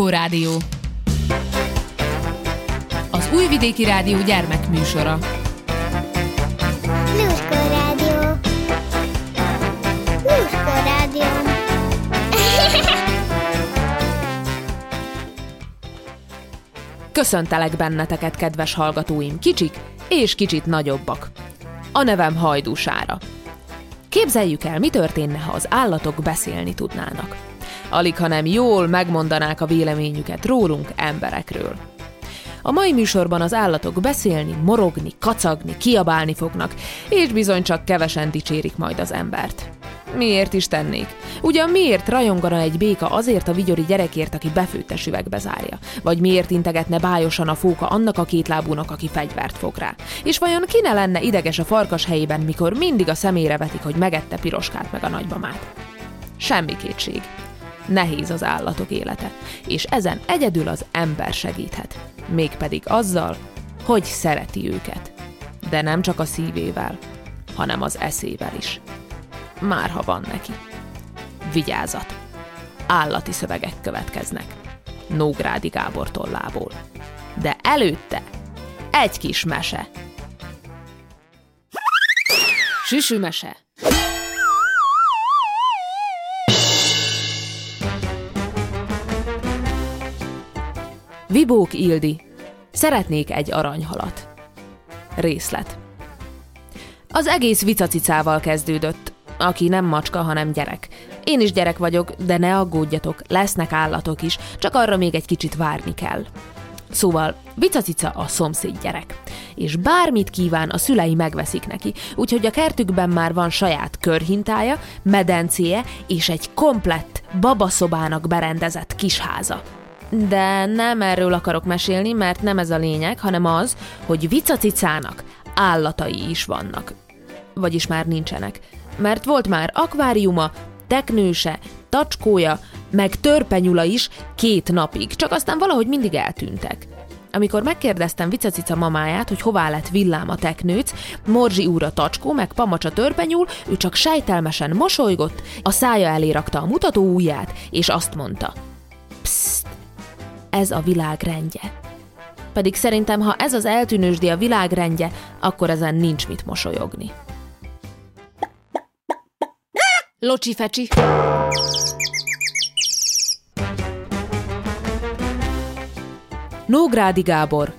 Lúskó Rádió Az Újvidéki Rádió gyermekműsora Lúskó Rádió Lúskó Rádió Köszöntelek benneteket, kedves hallgatóim, kicsik és kicsit nagyobbak. A nevem Hajdúsára. Képzeljük el, mi történne, ha az állatok beszélni tudnának. Alig, hanem jól megmondanák a véleményüket rólunk, emberekről. A mai műsorban az állatok beszélni, morogni, kacagni, kiabálni fognak, és bizony csak kevesen dicsérik majd az embert. Miért is tennék? Ugyan miért rajongana egy béka azért a vigyori gyerekért, aki befőttes üvegbe zárja? Vagy miért integetne bájosan a fóka annak a kétlábúnak, aki fegyvert fog rá? És vajon ki ne lenne ideges a farkas helyében, mikor mindig a szemére vetik, hogy megette piroskát meg a nagymamát? Semmi kétség. Nehéz az állatok élete, és ezen egyedül az ember segíthet. Mégpedig azzal, hogy szereti őket. De nem csak a szívével, hanem az eszével is már ha van neki. Vigyázat! Állati szövegek következnek. Nógrádi Gábor tollából. De előtte egy kis mese. Süsű mese. Vibók Ildi. Szeretnék egy aranyhalat. Részlet. Az egész vicacicával kezdődött, aki nem macska, hanem gyerek. Én is gyerek vagyok, de ne aggódjatok, lesznek állatok is, csak arra még egy kicsit várni kell. Szóval Vicacica a szomszéd gyerek, és bármit kíván, a szülei megveszik neki, úgyhogy a kertükben már van saját körhintája, medencéje és egy komplett babaszobának berendezett kisháza. De nem erről akarok mesélni, mert nem ez a lényeg, hanem az, hogy Vicacicának állatai is vannak. Vagyis már nincsenek mert volt már akváriuma, teknőse, tacskója, meg törpenyula is két napig, csak aztán valahogy mindig eltűntek. Amikor megkérdeztem Vicacica mamáját, hogy hová lett villám a teknőc, Morzsi úr a tacskó, meg Pamacsa törpenyul, ő csak sejtelmesen mosolygott, a szája elé rakta a mutató ujját, és azt mondta. Psst, ez a világ rendje. Pedig szerintem, ha ez az eltűnősdi a világ rendje, akkor ezen nincs mit mosolyogni. Locsi fecsi. Nógrádi Gábor.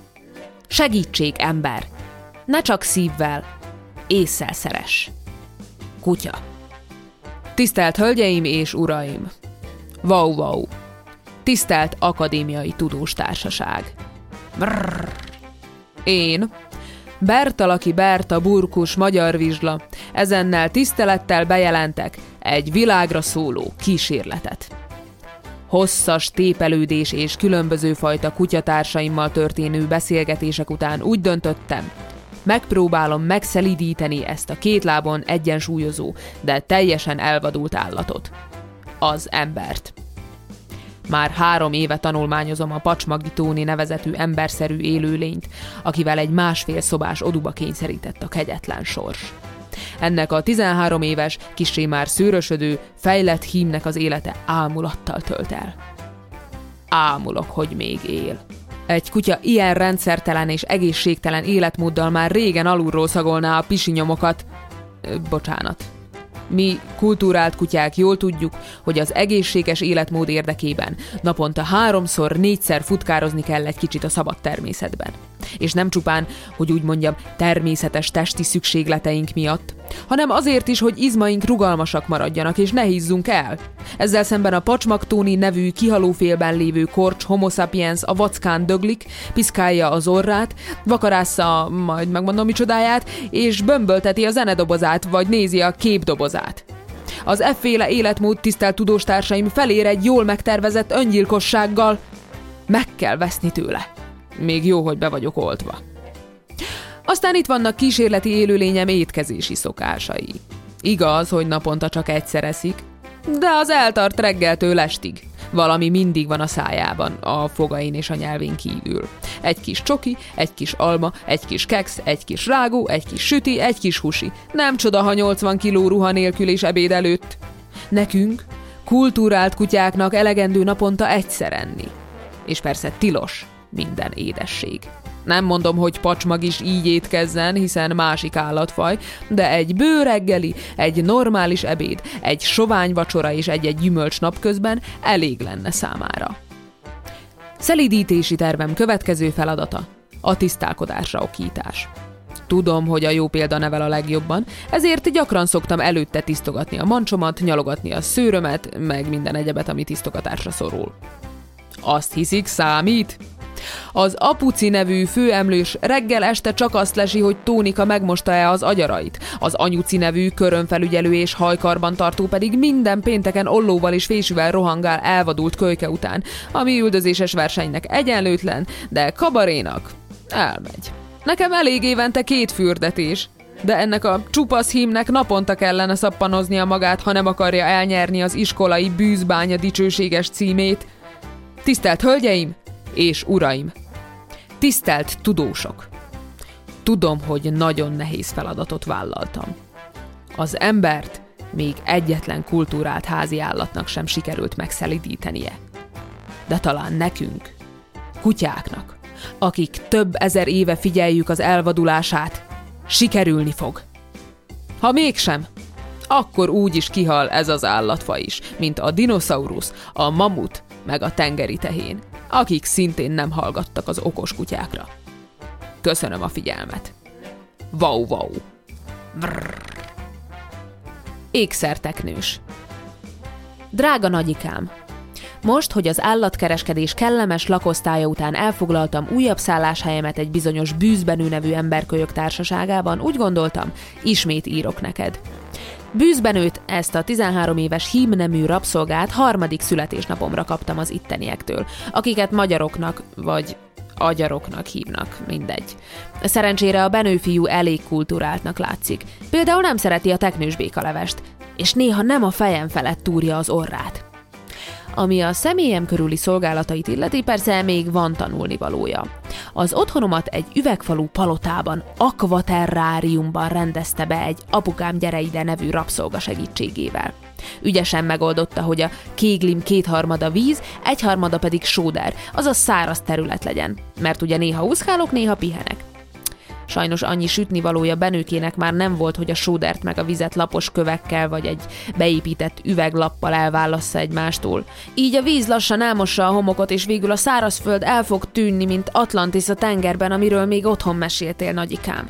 Segítség, ember. Ne csak szívvel, észszel szeres. Kutya. Tisztelt Hölgyeim és Uraim! Wow, wow! Tisztelt Akadémiai Tudós Társaság! Én, Bertalaki Berta Burkus Magyar Vizsla, ezennel tisztelettel bejelentek egy világra szóló kísérletet. Hosszas tépelődés és különböző fajta kutyatársaimmal történő beszélgetések után úgy döntöttem, megpróbálom megszelidíteni ezt a két lábon egyensúlyozó, de teljesen elvadult állatot. Az embert. Már három éve tanulmányozom a Pacsmagi Tóni nevezetű emberszerű élőlényt, akivel egy másfél szobás oduba kényszerített a kegyetlen sors. Ennek a 13 éves, kisé már szőrösödő, fejlett hímnek az élete ámulattal tölt el. Ámulok, hogy még él. Egy kutya ilyen rendszertelen és egészségtelen életmóddal már régen alulról szagolná a pisinyomokat. Bocsánat, mi, kultúrált kutyák jól tudjuk, hogy az egészséges életmód érdekében naponta háromszor, négyszer futkározni kell egy kicsit a szabad természetben. És nem csupán, hogy úgy mondjam, természetes testi szükségleteink miatt, hanem azért is, hogy izmaink rugalmasak maradjanak és ne hízzunk el. Ezzel szemben a pacsmaktóni nevű kihalófélben lévő korcs homo sapiens a vackán döglik, piszkálja az orrát, vakarásza, majd megmondom micsodáját, és bömbölteti a zenedobozát, vagy nézi a képdobozát. Az efféle életmód tisztelt tudóstársaim felér egy jól megtervezett öngyilkossággal. Meg kell veszni tőle. Még jó, hogy be vagyok oltva. Aztán itt vannak kísérleti élőlényem étkezési szokásai. Igaz, hogy naponta csak egyszer eszik, de az eltart reggeltől estig. Valami mindig van a szájában, a fogain és a nyelvén kívül. Egy kis csoki, egy kis alma, egy kis keks, egy kis rágó, egy kis süti, egy kis husi. Nem csoda, ha 80 kiló ruha nélkül és ebéd előtt. Nekünk, kultúrált kutyáknak elegendő naponta egyszer enni. és persze tilos minden édesség. Nem mondom, hogy pacsmag is így étkezzen, hiszen másik állatfaj, de egy bő reggeli, egy normális ebéd, egy sovány vacsora és egy-egy gyümölcs napközben elég lenne számára. Szelidítési tervem következő feladata a tisztálkodásra okítás. Tudom, hogy a jó példa nevel a legjobban, ezért gyakran szoktam előtte tisztogatni a mancsomat, nyalogatni a szőrömet, meg minden egyebet, ami tisztogatásra szorul. Azt hiszik, számít? Az Apuci nevű főemlős reggel este csak azt lesi, hogy Tónika megmosta-e az agyarait. Az Anyuci nevű körönfelügyelő és hajkarban tartó pedig minden pénteken ollóval és fésűvel rohangál elvadult kölyke után, ami üldözéses versenynek egyenlőtlen, de kabarénak elmegy. Nekem elég évente két fürdetés. De ennek a csupasz hímnek naponta kellene szappanoznia magát, ha nem akarja elnyerni az iskolai bűzbánya dicsőséges címét. Tisztelt Hölgyeim és Uraim! Tisztelt tudósok! Tudom, hogy nagyon nehéz feladatot vállaltam. Az embert még egyetlen kultúrált házi állatnak sem sikerült megszelidítenie. De talán nekünk, kutyáknak, akik több ezer éve figyeljük az elvadulását, sikerülni fog. Ha mégsem, akkor úgy is kihal ez az állatfa is, mint a dinoszaurusz, a mamut, meg a tengeri tehén, akik szintén nem hallgattak az okos kutyákra. Köszönöm a figyelmet. Wow. Brrr. Ékszerteknős. Drága nagyikám, most, hogy az állatkereskedés kellemes lakosztálya után elfoglaltam újabb szálláshelyemet egy bizonyos bűzbenő nevű emberkölyök társaságában, úgy gondoltam, ismét írok neked. Bűzbenőt, ezt a 13 éves hímnemű rabszolgát harmadik születésnapomra kaptam az itteniektől, akiket magyaroknak, vagy agyaroknak hívnak, mindegy. Szerencsére a benőfiú elég kulturáltnak látszik. Például nem szereti a teknős békalevest, és néha nem a fejem felett túrja az orrát. Ami a személyem körüli szolgálatait illeti, persze még van tanulnivalója. Az otthonomat egy üvegfalú palotában, akvaterráriumban rendezte be egy apukám gyere ide nevű rabszolga segítségével. Ügyesen megoldotta, hogy a kéglim kétharmada víz, egyharmada pedig sóder, azaz száraz terület legyen, mert ugye néha úszkálok, néha pihenek. Sajnos annyi sütnivalója benőkének már nem volt, hogy a sódert meg a vizet lapos kövekkel vagy egy beépített üveglappal elválassza egymástól. Így a víz lassan elmossa a homokot, és végül a szárazföld el fog tűnni, mint Atlantis a tengerben, amiről még otthon meséltél, nagyikám.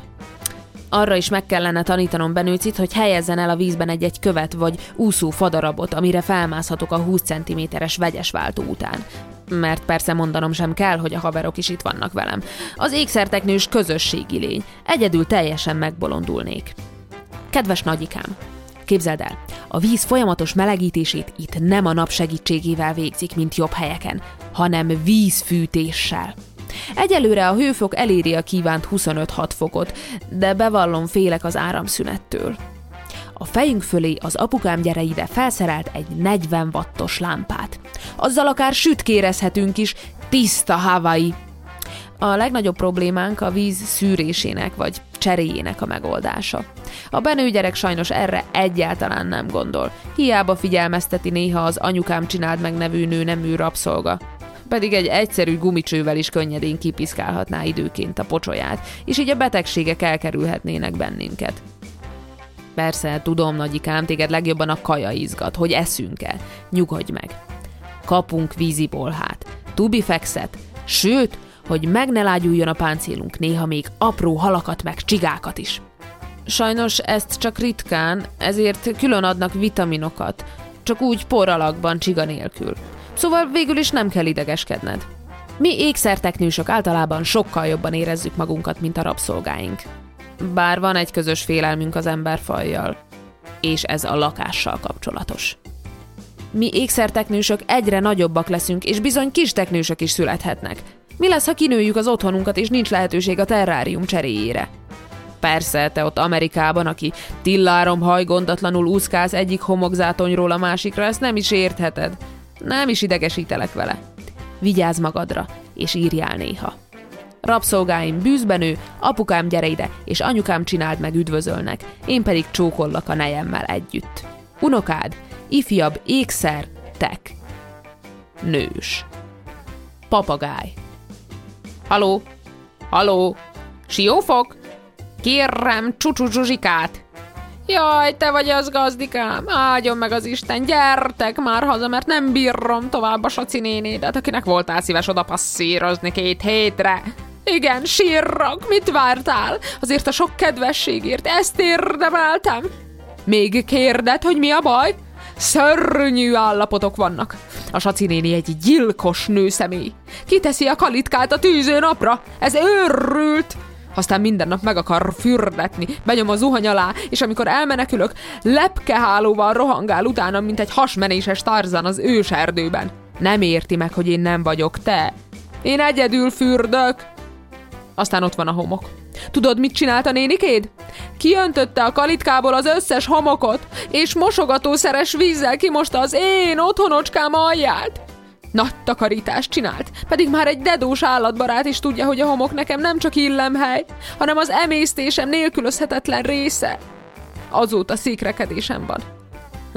Arra is meg kellene tanítanom Benőcit, hogy helyezzen el a vízben egy-egy követ vagy úszó fadarabot, amire felmászhatok a 20 cm-es vegyes váltó után mert persze mondanom sem kell, hogy a haverok is itt vannak velem. Az ékszerteknős közösségi lény. Egyedül teljesen megbolondulnék. Kedves nagyikám, Képzeld el, a víz folyamatos melegítését itt nem a nap segítségével végzik, mint jobb helyeken, hanem vízfűtéssel. Egyelőre a hőfok eléri a kívánt 25-6 fokot, de bevallom félek az áramszünettől. A fejünk fölé az apukám gyere ide felszerelt egy 40 wattos lámpát. Azzal akár sütkérezhetünk is, tiszta Hawaii. A legnagyobb problémánk a víz szűrésének vagy cseréjének a megoldása. A benő gyerek sajnos erre egyáltalán nem gondol. Hiába figyelmezteti néha az anyukám csináld meg nevű nő nemű rabszolga pedig egy egyszerű gumicsővel is könnyedén kipiszkálhatná időként a pocsolyát, és így a betegségek elkerülhetnének bennünket. Persze, tudom, nagyikám, téged legjobban a kaja izgat, hogy eszünk-e. Nyugodj meg. Kapunk vízibolhát, tubifexet, sőt, hogy meg ne lágyuljon a páncélunk, néha még apró halakat meg csigákat is. Sajnos ezt csak ritkán, ezért külön adnak vitaminokat, csak úgy por alakban csiga nélkül. Szóval végül is nem kell idegeskedned. Mi ékszerteknősök általában sokkal jobban érezzük magunkat, mint a rabszolgáink. Bár van egy közös félelmünk az emberfajjal, és ez a lakással kapcsolatos. Mi ékszerteknősök egyre nagyobbak leszünk, és bizony kis teknősök is születhetnek. Mi lesz, ha kinőjük az otthonunkat, és nincs lehetőség a terrárium cseréjére? Persze, te ott Amerikában, aki tillárom hajgondatlanul úszkálsz egyik homokzátonyról a másikra, ezt nem is értheted. Nem is idegesítelek vele. Vigyázz magadra, és írjál néha. Rabszolgáim bűzbenő, apukám gyere ide, és anyukám csináld meg üdvözölnek, én pedig csókollak a nejemmel együtt. Unokád, ifjabb ékszer, tek. Nős. papagáj. Haló? Haló? Siófok? Kérem, csúcsú Zsuzsikát! Jaj, te vagy az gazdikám, áldjon meg az Isten, gyertek már haza, mert nem bírom tovább a Saci nénédet, akinek voltál szíves oda passzírozni két hétre. Igen, sírrak, mit vártál? Azért a sok kedvességért ezt érdemeltem. Még kérded, hogy mi a baj? Szörnyű állapotok vannak. A Saci néni egy gyilkos nőszemély. Kiteszi a kalitkát a tűző napra. Ez őrült. Aztán minden nap meg akar fürdetni, benyom a zuhany alá, és amikor elmenekülök, lepkehálóval rohangál utána, mint egy hasmenéses tarzan az őserdőben. Nem érti meg, hogy én nem vagyok te. Én egyedül fürdök. Aztán ott van a homok. Tudod, mit csinált a nénikéd? Kiöntötte a kalitkából az összes homokot, és mosogatószeres vízzel kimosta az én otthonocskám alját. Nagy takarítást csinált, pedig már egy dedós állatbarát is tudja, hogy a homok nekem nem csak illemhely, hanem az emésztésem nélkülözhetetlen része. Azóta székrekedésem van.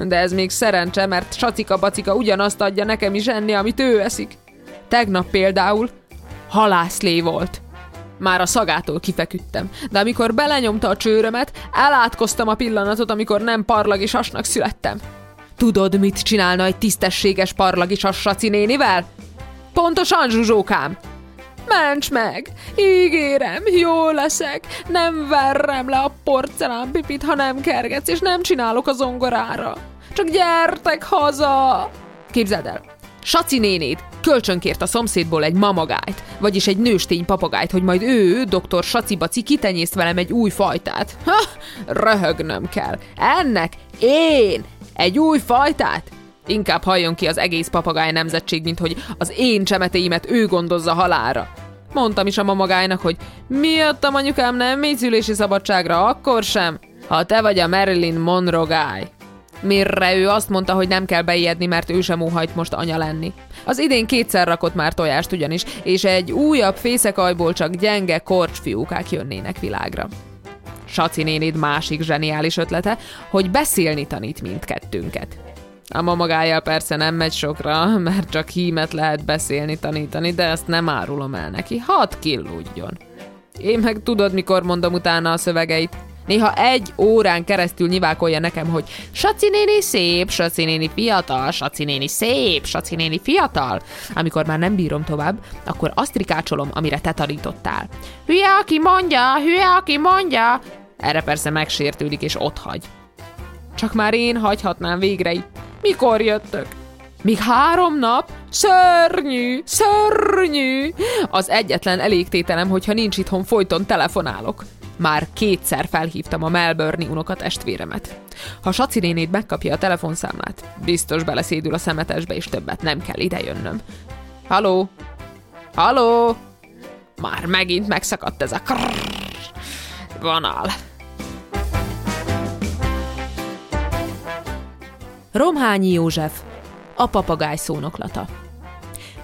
De ez még szerencse, mert sacika-bacika ugyanazt adja nekem is enni, amit ő eszik. Tegnap például halászlé volt. Már a szagától kifeküdtem, de amikor belenyomta a csőrömet, elátkoztam a pillanatot, amikor nem parlagi sasnak születtem. Tudod, mit csinálna egy tisztességes parlagi sassaci nénivel? Pontosan, zsuzsókám! Ments meg! Ígérem, jó leszek! Nem verrem le a porcelánpipit, ha nem kergetsz, és nem csinálok a zongorára. Csak gyertek haza! Képzeld el, Saci nénéd kölcsönkért a szomszédból egy mamagájt, vagyis egy nőstény papagájt, hogy majd ő, doktor Saci-baci kitenyészt velem egy új fajtát. Ha, röhögnöm kell. Ennek én egy új fajtát? Inkább halljon ki az egész papagáj nemzetség, mint hogy az én csemetéimet ő gondozza halára. Mondtam is a mamagájnak, hogy miattam anyukám nem mégy szabadságra, akkor sem, ha te vagy a Marilyn Monroe guy. Mire ő azt mondta, hogy nem kell beijedni, mert ő sem óhajt most anya lenni. Az idén kétszer rakott már tojást ugyanis, és egy újabb fészekajból csak gyenge korcsfiúkák jönnének világra. Saci nénid másik zseniális ötlete, hogy beszélni tanít mindkettőnket. A mamagájjal persze nem megy sokra, mert csak hímet lehet beszélni, tanítani, de ezt nem árulom el neki. Hadd killudjon. Én meg tudod, mikor mondom utána a szövegeit. Néha egy órán keresztül nyiválkolja nekem, hogy Saci néni szép, Saci néni fiatal, Saci néni szép, Saci néni fiatal. Amikor már nem bírom tovább, akkor azt rikácsolom, amire te tanítottál. Hülye, aki mondja, hülye, aki mondja. Erre persze megsértődik és ott hagy. Csak már én hagyhatnám végre itt. Mikor jöttök? Még három nap? Szörnyű, szörnyű! Az egyetlen elégtételem, hogyha nincs itthon, folyton telefonálok. Már kétszer felhívtam a Melbourne unokatestvéremet. Ha Saci nénét megkapja a telefonszámát, biztos beleszédül a szemetesbe, és többet nem kell idejönnöm. Haló? Haló? Már megint megszakadt ez a krrrr vonal. Romhányi József, a papagáj szónoklata.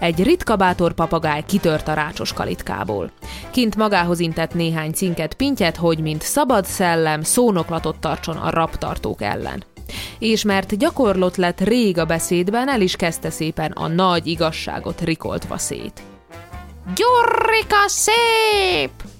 Egy ritka bátor papagáj kitört a rácsos kalitkából. Kint magához intett néhány cinket pintyet, hogy mint szabad szellem szónoklatot tartson a raptartók ellen. És mert gyakorlott lett rég a beszédben, el is kezdte szépen a nagy igazságot rikoltva szét. Gyurrika szép!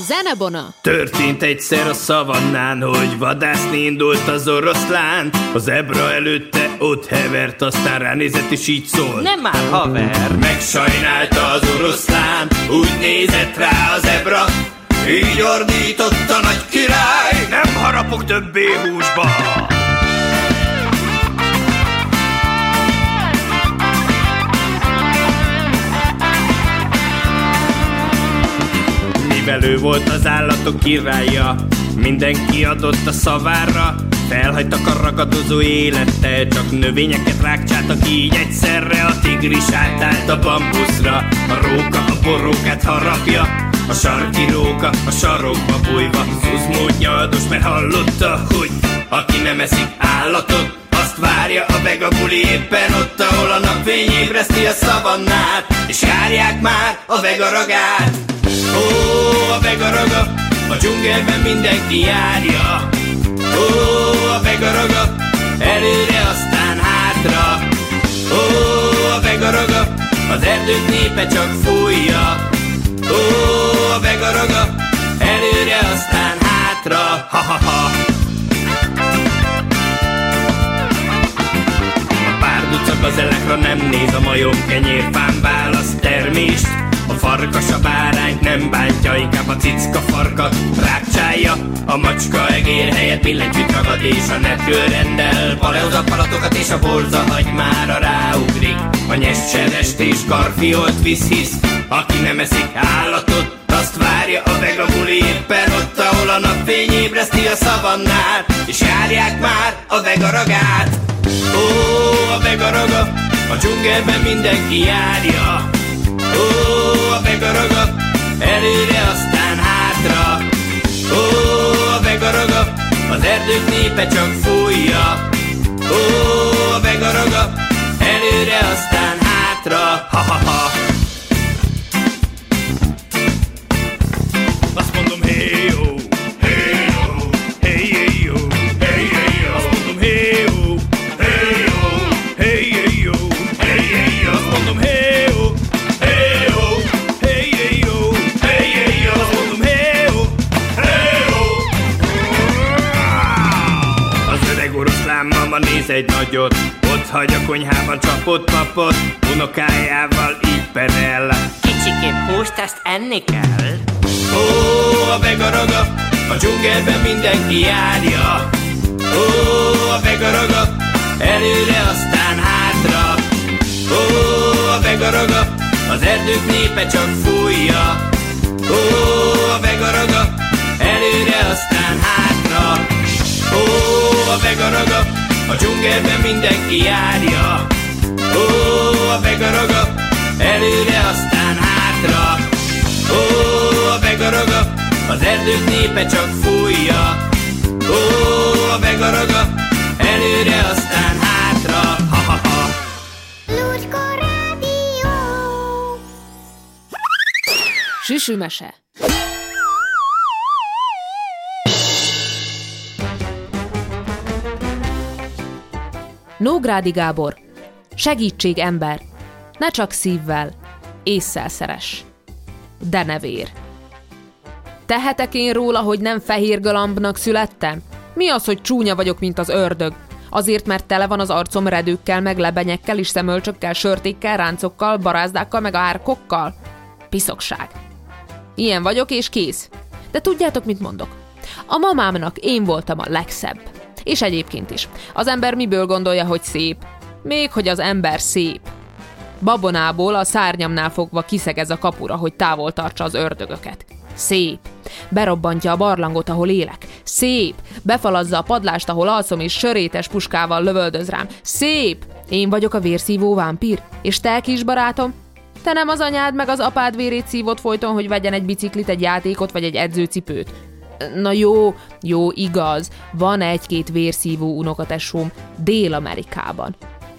Zenebona! Történt egyszer a szavannán, hogy vadászni indult az oroszlán. A zebra előtte ott hevert, aztán ránézett és így szól. Nem már haver! Megsajnálta az oroszlán, úgy nézett rá a zebra, így ordított a nagy király, nem harapok többé húsba. Mivel ő volt az állatok királya, mindenki adott a szavára, Felhagytak a ragadozó élettel, csak növényeket rákcsáltak így egyszerre. A tigris átállt a bambuszra, a róka a borókát harapja A sarki róka a sarokba bújva, Zuzmód nyaldos, mert hallotta, hogy aki nem eszik állatot, azt várja a vegabuli éppen ott, ahol a napfény ébreszti a szavannát És járják már a vegaragát Ó, a vegaraga, a dzsungelben mindenki járja Ó, a vegaraga, előre aztán hátra erdők népe csak fújja. Ó, a vegaraga, előre, aztán hátra, ha-ha-ha. A párduca gazelekra nem néz a majom kenyérfán választ termést, a farkas a bárányt nem bántja, inkább a cicka farkat rákcsálja. A macska egér helyett billentyűt ragad és a netről rendel. Paleoza palatokat és a borza hagymára ráugrik. A nyescserest és karfiolt visz hisz, aki nem eszik állatot, azt várja a vegabuli éppen ott, ahol a napfény ébreszti a szavannát, és járják már a vegaragát. Ó, a vegaraga, a dzsungelben mindenki járja. Ó, a vegaraga, előre, aztán hátra. Ó, a vegaraga, az erdők népe csak fújja. Ó, a vegaraga, előre, aztán hátra. Ha-ha-ha. Azt egy nagyot Ott hagy a konyhában csapott papot Unokájával így perel Kicsikém húst, ezt enni kell. Ó, a vegaraga, a dzsungelben mindenki járja. Ó, a vegaraga, előre, aztán hátra. Ó, a vegaraga, az erdők népe csak fújja. Ó, a vegaraga, előre, aztán hátra. Ó, a vegaraga, a dzsungelben mindenki járja. Ó, a vegaraga, előre, aztán hátra. Ó, a vegaraga, az erdők népe csak fújja. Ó, a vegaraga, előre, aztán hátra. Ha-ha-ha. Lucska Rádió. Süsümese. Nógrádi Gábor. Segítség ember. Ne csak szívvel, észszel szeres. De nevér. Tehetek én róla, hogy nem fehér galambnak születtem? Mi az, hogy csúnya vagyok, mint az ördög? Azért, mert tele van az arcom redőkkel, meg lebenyekkel és szemölcsökkel, sörtékkel, ráncokkal, barázdákkal, meg árkokkal? Piszokság. Ilyen vagyok, és kész. De tudjátok, mit mondok? A mamámnak én voltam a legszebb. És egyébként is. Az ember miből gondolja, hogy szép? Még hogy az ember szép. Babonából a szárnyamnál fogva kiszegez a kapura, hogy távol tartsa az ördögöket. Szép. Berobbantja a barlangot, ahol élek. Szép. Befalazza a padlást, ahol alszom, és sörétes puskával lövöldöz rám. Szép. Én vagyok a vérszívó vámpír. És te, kis barátom? Te nem az anyád meg az apád vérét szívott folyton, hogy vegyen egy biciklit, egy játékot vagy egy edzőcipőt. Na jó, jó, igaz, van egy-két vérszívó unokatesóm Dél-Amerikában.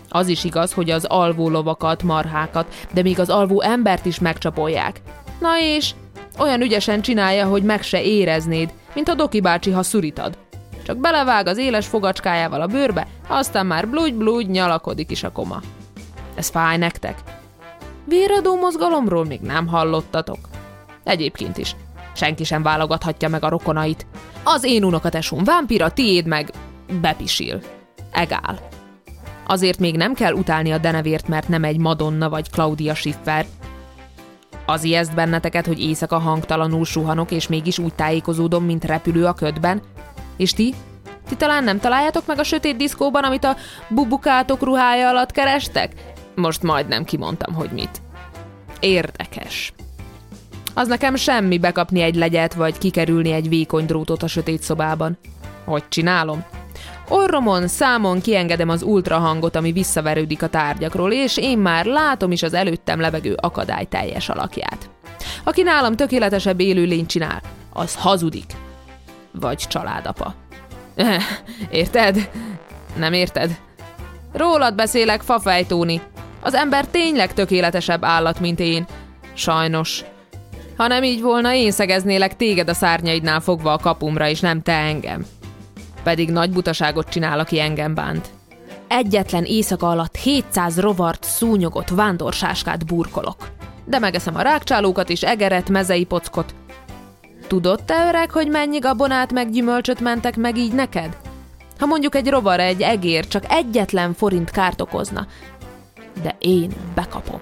Az is igaz, hogy az alvó lovakat, marhákat, de még az alvó embert is megcsapolják. Na és? Olyan ügyesen csinálja, hogy meg se éreznéd, mint a Doki bácsi, ha szurítad. Csak belevág az éles fogacskájával a bőrbe, aztán már blúgy-blúgy nyalakodik is a koma. Ez fáj nektek? Véradó mozgalomról még nem hallottatok. Egyébként is. Senki sem válogathatja meg a rokonait. Az én unokatesóm vámpira, tiéd meg bepisil. Egál. Azért még nem kell utálni a denevért, mert nem egy Madonna vagy Claudia Schiffer. Az ijeszt benneteket, hogy éjszaka hangtalanul suhanok, és mégis úgy tájékozódom, mint repülő a ködben? És ti? Ti talán nem találjátok meg a sötét diszkóban, amit a bubukátok ruhája alatt kerestek? Most majdnem kimondtam, hogy mit. Érdekes. Az nekem semmi bekapni egy legyet, vagy kikerülni egy vékony drótot a sötét szobában. Hogy csinálom? Orromon, számon kiengedem az ultrahangot, ami visszaverődik a tárgyakról, és én már látom is az előttem levegő akadály teljes alakját. Aki nálam tökéletesebb élőlényt csinál, az hazudik. Vagy családapa. Érted? Nem érted? Rólad beszélek, fafejtóni. Az ember tényleg tökéletesebb állat, mint én. Sajnos. Ha nem így volna, én szegeznélek téged a szárnyaidnál fogva a kapumra, és nem te engem. Pedig nagy butaságot csinál, aki engem bánt. egyetlen éjszaka alatt 700 rovart, szúnyogot, vándorsáskát burkolok. De megeszem a rákcsálókat és egeret, mezei pockot. Tudod te, öreg, hogy mennyi gabonát meg gyümölcsöt mentek meg így neked? Ha mondjuk egy rovar, egy egér csak egyetlen forint kárt okozna. De én bekapom.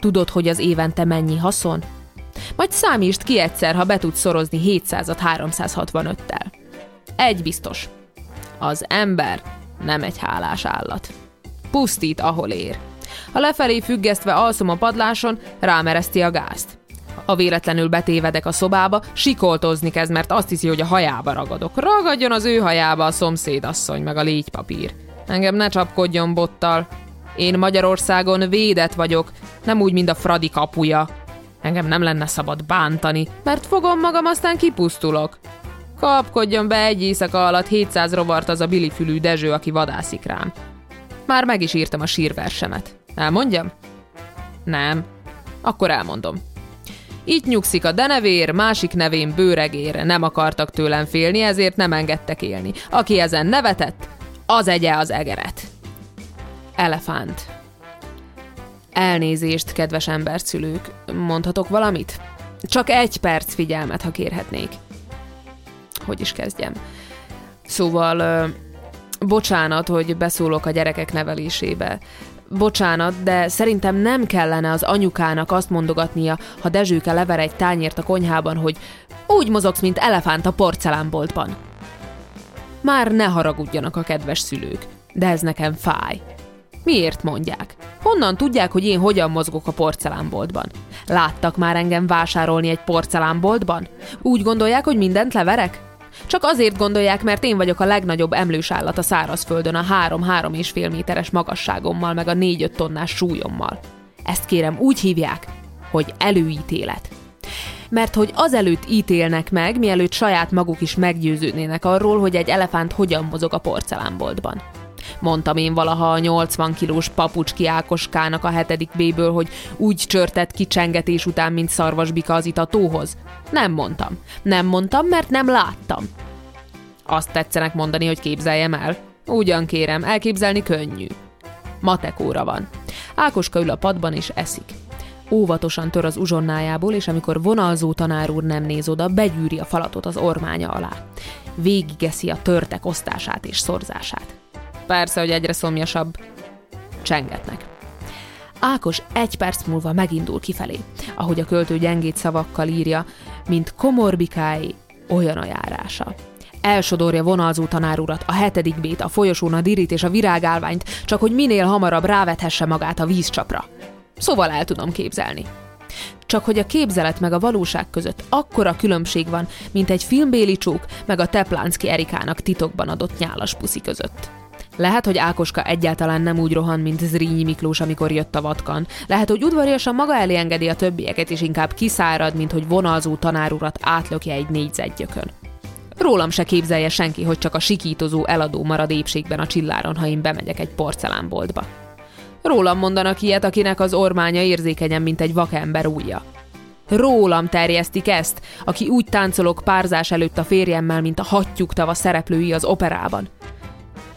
Tudod, hogy az évente mennyi haszon? Majd számítsd ki egyszer, ha be tudsz szorozni 700-at 365-tel. Egy biztos. Az ember nem egy hálás állat. Pusztít, ahol ér. Ha lefelé függesztve alszom a padláson, rámereszti a gázt. Ha véletlenül betévedek a szobába, sikoltozni kezd, mert azt hiszi, hogy a hajába ragadok. Ragadjon az ő hajába a szomszédasszony, meg a légypapír. Engem ne csapkodjon bottal. Én Magyarországon védett vagyok, nem úgy, mint a Fradi kapuja. Engem nem lenne szabad bántani, mert fogom magam, aztán kipusztulok. Kapkodjon be egy éjszaka alatt 700 rovart az a bilifülű Dezső, aki vadászik rám. Már meg is írtam a sírversemet. Elmondjam? Nem. Akkor elmondom. Itt nyugszik a denevér, másik nevén bőregér, nem akartak tőlem félni, ezért nem engedtek élni. Aki ezen nevetett, az egye az egeret. Elefánt. Elnézést, kedves emberszülők. Mondhatok valamit? Csak egy perc figyelmet, ha kérhetnék. Hogy is kezdjem? Szóval, bocsánat, hogy beszólok a gyerekek nevelésébe. Bocsánat, de szerintem nem kellene az anyukának azt mondogatnia, ha Dezsőke lever egy tányért a konyhában, hogy úgy mozogsz, mint elefánt a porcelánboltban. Már ne haragudjanak a kedves szülők, de ez nekem fáj. Miért mondják? Honnan tudják, hogy én hogyan mozgok a porcelánboltban? Láttak már engem vásárolni egy porcelánboltban? Úgy gondolják, hogy mindent leverek? Csak azért gondolják, mert én vagyok a legnagyobb emlős állat a szárazföldön a 3-3 és fél méteres magasságommal, meg a 4-5 tonnás súlyommal. Ezt kérem úgy hívják, hogy előítélet. Mert hogy azelőtt ítélnek meg, mielőtt saját maguk is meggyőződnének arról, hogy egy elefánt hogyan mozog a porcelánboltban. Mondtam én valaha a 80 kilós papucski Ákoskának a hetedik B-ből, hogy úgy csörtett ki csengetés után, mint szarvasbika az itatóhoz? Nem mondtam. Nem mondtam, mert nem láttam. Azt tetszenek mondani, hogy képzeljem el? Ugyan kérem, elképzelni könnyű. Matek óra van. Ákoska ül a padban és eszik. Óvatosan tör az uzsonnájából, és amikor vonalzó tanár úr nem néz oda, begyűri a falatot az ormánya alá. Végigeszi a törtek osztását és szorzását. Persze, hogy egyre szomjasabb. Csengetnek. Ákos egy perc múlva megindul kifelé, ahogy a költő gyengét szavakkal írja, mint komorbikái olyan a járása. Elsodorja vonalzó tanárurat, a hetedik bét, a folyosón a dirit és a virágálványt, csak hogy minél hamarabb rávethesse magát a vízcsapra. Szóval el tudom képzelni. Csak hogy a képzelet meg a valóság között akkora különbség van, mint egy filmbéli csók meg a Teplánszki Erikának titokban adott nyálas puszi között. Lehet, hogy Ákoska egyáltalán nem úgy rohan, mint Zrínyi Miklós, amikor jött a vatkan. Lehet, hogy udvariasan maga elé engedi a többieket, és inkább kiszárad, mint hogy vonalzó tanárurat átlökje egy négyzetgyökön. Rólam se képzelje senki, hogy csak a sikítozó eladó marad épségben a csilláron, ha én bemegyek egy porcelánboltba. Rólam mondanak ilyet, akinek az ormánya érzékenyen, mint egy vakember ujja. Rólam terjesztik ezt, aki úgy táncolok párzás előtt a férjemmel, mint a hattyúk tava szereplői az operában.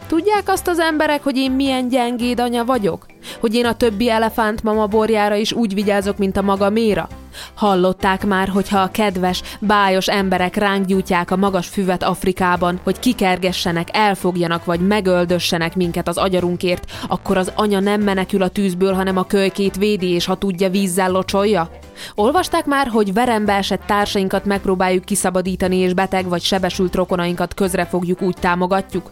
Tudják azt az emberek, hogy én milyen gyengéd anya vagyok? Hogy én a többi elefánt mama borjára is úgy vigyázok, mint a maga méra? Hallották már, hogyha a kedves, bájos emberek ránk gyújtják a magas füvet Afrikában, hogy kikergessenek, elfogjanak vagy megöldössenek minket az agyarunkért, akkor az anya nem menekül a tűzből, hanem a kölykét védi, és ha tudja, vízzel locsolja? Olvasták már, hogy verembe esett társainkat megpróbáljuk kiszabadítani, és beteg vagy sebesült rokonainkat közre fogjuk úgy támogatjuk?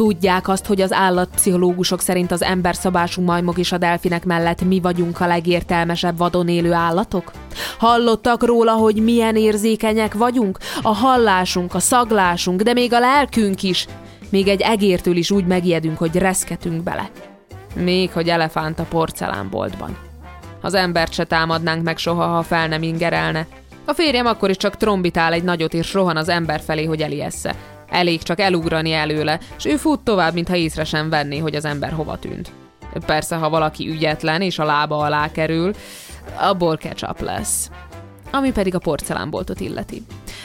Tudják azt, hogy az állatpszichológusok szerint az emberszabású majmok és a delfinek mellett mi vagyunk a legértelmesebb vadon élő állatok? Hallottak róla, hogy milyen érzékenyek vagyunk? A hallásunk, a szaglásunk, de még a lelkünk is. Még egy egértől is úgy megijedünk, hogy reszketünk bele. Még hogy elefánt a porcelánboltban. Az embert se támadnánk meg soha, ha fel nem ingerelne. A férjem akkor is csak trombitál egy nagyot és rohan az ember felé, hogy eliessze. Elég csak elugrani előle, és ő fut tovább, mintha észre sem venné, hogy az ember hova tűnt. Persze, ha valaki ügyetlen és a lába alá kerül, abból ketchup lesz. Ami pedig a porcelánboltot illeti.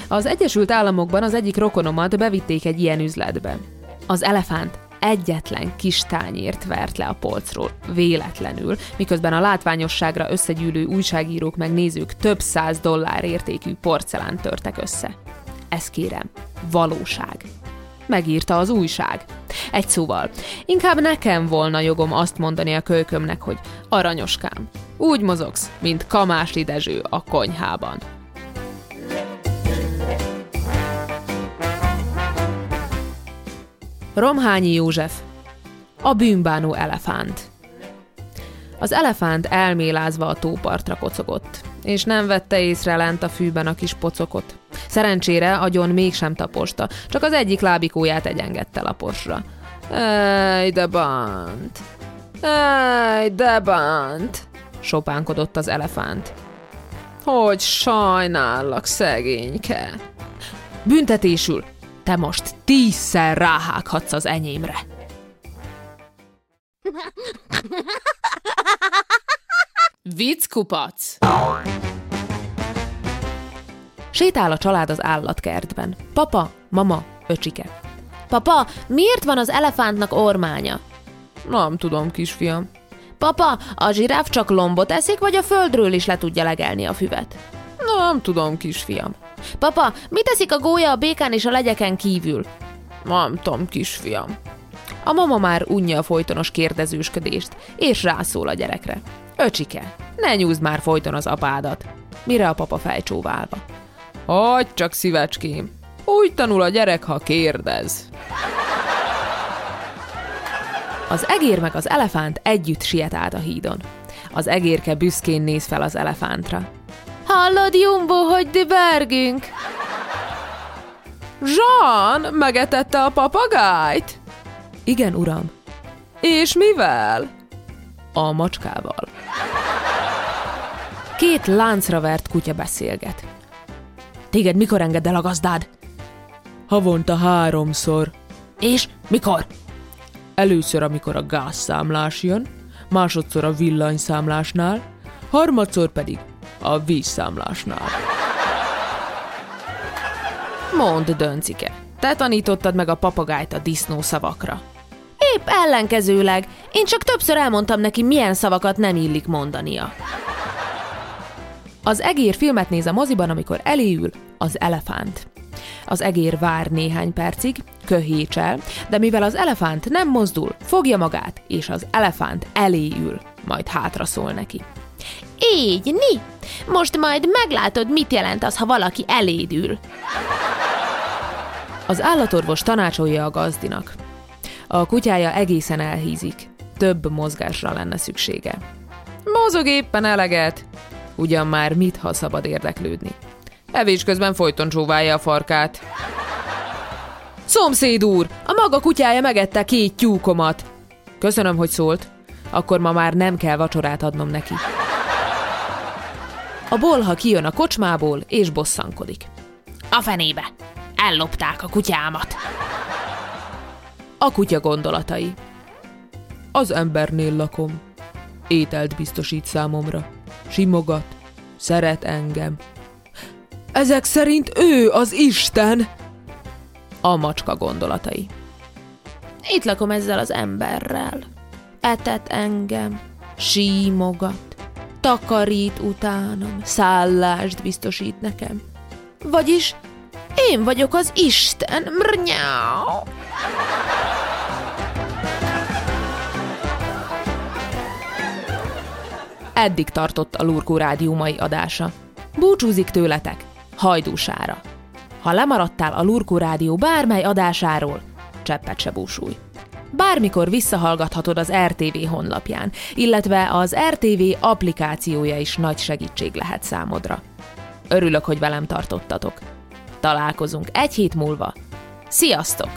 Az Egyesült Államokban az egyik rokonomat bevitték egy ilyen üzletbe. Az elefánt egyetlen kis tányért vert le a polcról, véletlenül, miközben a látványosságra összegyűlő újságírók meg nézők több száz dollár értékű porcelán törtek össze. Ez kérem, valóság. Megírta az újság. Egy szóval, inkább nekem volna jogom azt mondani a kölykömnek, hogy aranyoskám, úgy mozogsz, mint Kamásli Dezső a konyhában. Romhányi József A bűnbánó elefánt Az elefánt elmélázva a tópartra kocogott, és nem vette észre lent a fűben a kis pocokot. Szerencsére agyon mégsem taposta, csak az egyik lábikóját egyengedte laposra. Ej, de bant! Ej, de bant! sopánkodott az elefánt. Hogy sajnállak, szegényke! Büntetésül, te most tízszer ráhághatsz az enyémre. Vicckupac! Sétál a család az állatkertben. Papa, mama, öcsike. Papa, miért van az elefántnak ormánya? Nem tudom, kisfiam. Papa, a zsiráf csak lombot eszik, vagy a földről is le tudja legelni a füvet? Nem tudom, kisfiam. Papa, mit eszik a gólya a békán és a legyeken kívül? Nem tudom, kisfiam. A mama már unja a folytonos kérdezősködést, és rászól a gyerekre. Öcsike, ne nyúzd már folyton az apádat. Mire a papa fejcsóválva. Hagy csak szívecském, úgy tanul a gyerek, ha kérdez. Az egér meg az elefánt együtt siet át a hídon. Az egérke büszkén néz fel az elefántra. Hallod, Jumbo, hogy dibergünk? Jean, megetette a papagájt? Igen, uram. És mivel? A macskával. Két láncra vert kutya beszélget. Téged mikor enged el a gazdád? Havonta háromszor. És mikor? Először, amikor a gázszámlás jön, másodszor a villanyszámlásnál, harmadszor pedig a vízszámlásnál. Mondd, döncike, te tanítottad meg a papagájt a disznó szavakra. Épp ellenkezőleg, én csak többször elmondtam neki, milyen szavakat nem illik mondania. Az egér filmet néz a moziban, amikor eléül az elefánt. Az egér vár néhány percig, köhécsel, de mivel az elefánt nem mozdul, fogja magát, és az elefánt elé ül, majd hátra szól neki. Így, ni! Most majd meglátod, mit jelent az, ha valaki eléd ül. Az állatorvos tanácsolja a gazdinak. A kutyája egészen elhízik. Több mozgásra lenne szüksége. Mozog éppen eleget. Ugyan már mit, ha szabad érdeklődni. Evés közben folyton csóválja a farkát. Szomszéd úr, a maga kutyája megette két tyúkomat. Köszönöm, hogy szólt. Akkor ma már nem kell vacsorát adnom neki. A bolha kijön a kocsmából, és bosszankodik. A fenébe! Ellopták a kutyámat! A kutya gondolatai. Az embernél lakom. Ételt biztosít számomra. Simogat. Szeret engem. Ezek szerint ő az Isten! A macska gondolatai. Itt lakom ezzel az emberrel. Etet engem, símogat, takarít utánam, szállást biztosít nekem. Vagyis én vagyok az Isten. Mrnyáu. Eddig tartott a Lurkó Rádió mai adása. Búcsúzik tőletek, hajdúsára. Ha lemaradtál a Lurkó Rádió bármely adásáról, cseppet se búsulj. Bármikor visszahallgathatod az RTV honlapján, illetve az RTV applikációja is nagy segítség lehet számodra. Örülök, hogy velem tartottatok. Találkozunk egy hét múlva. Sziasztok!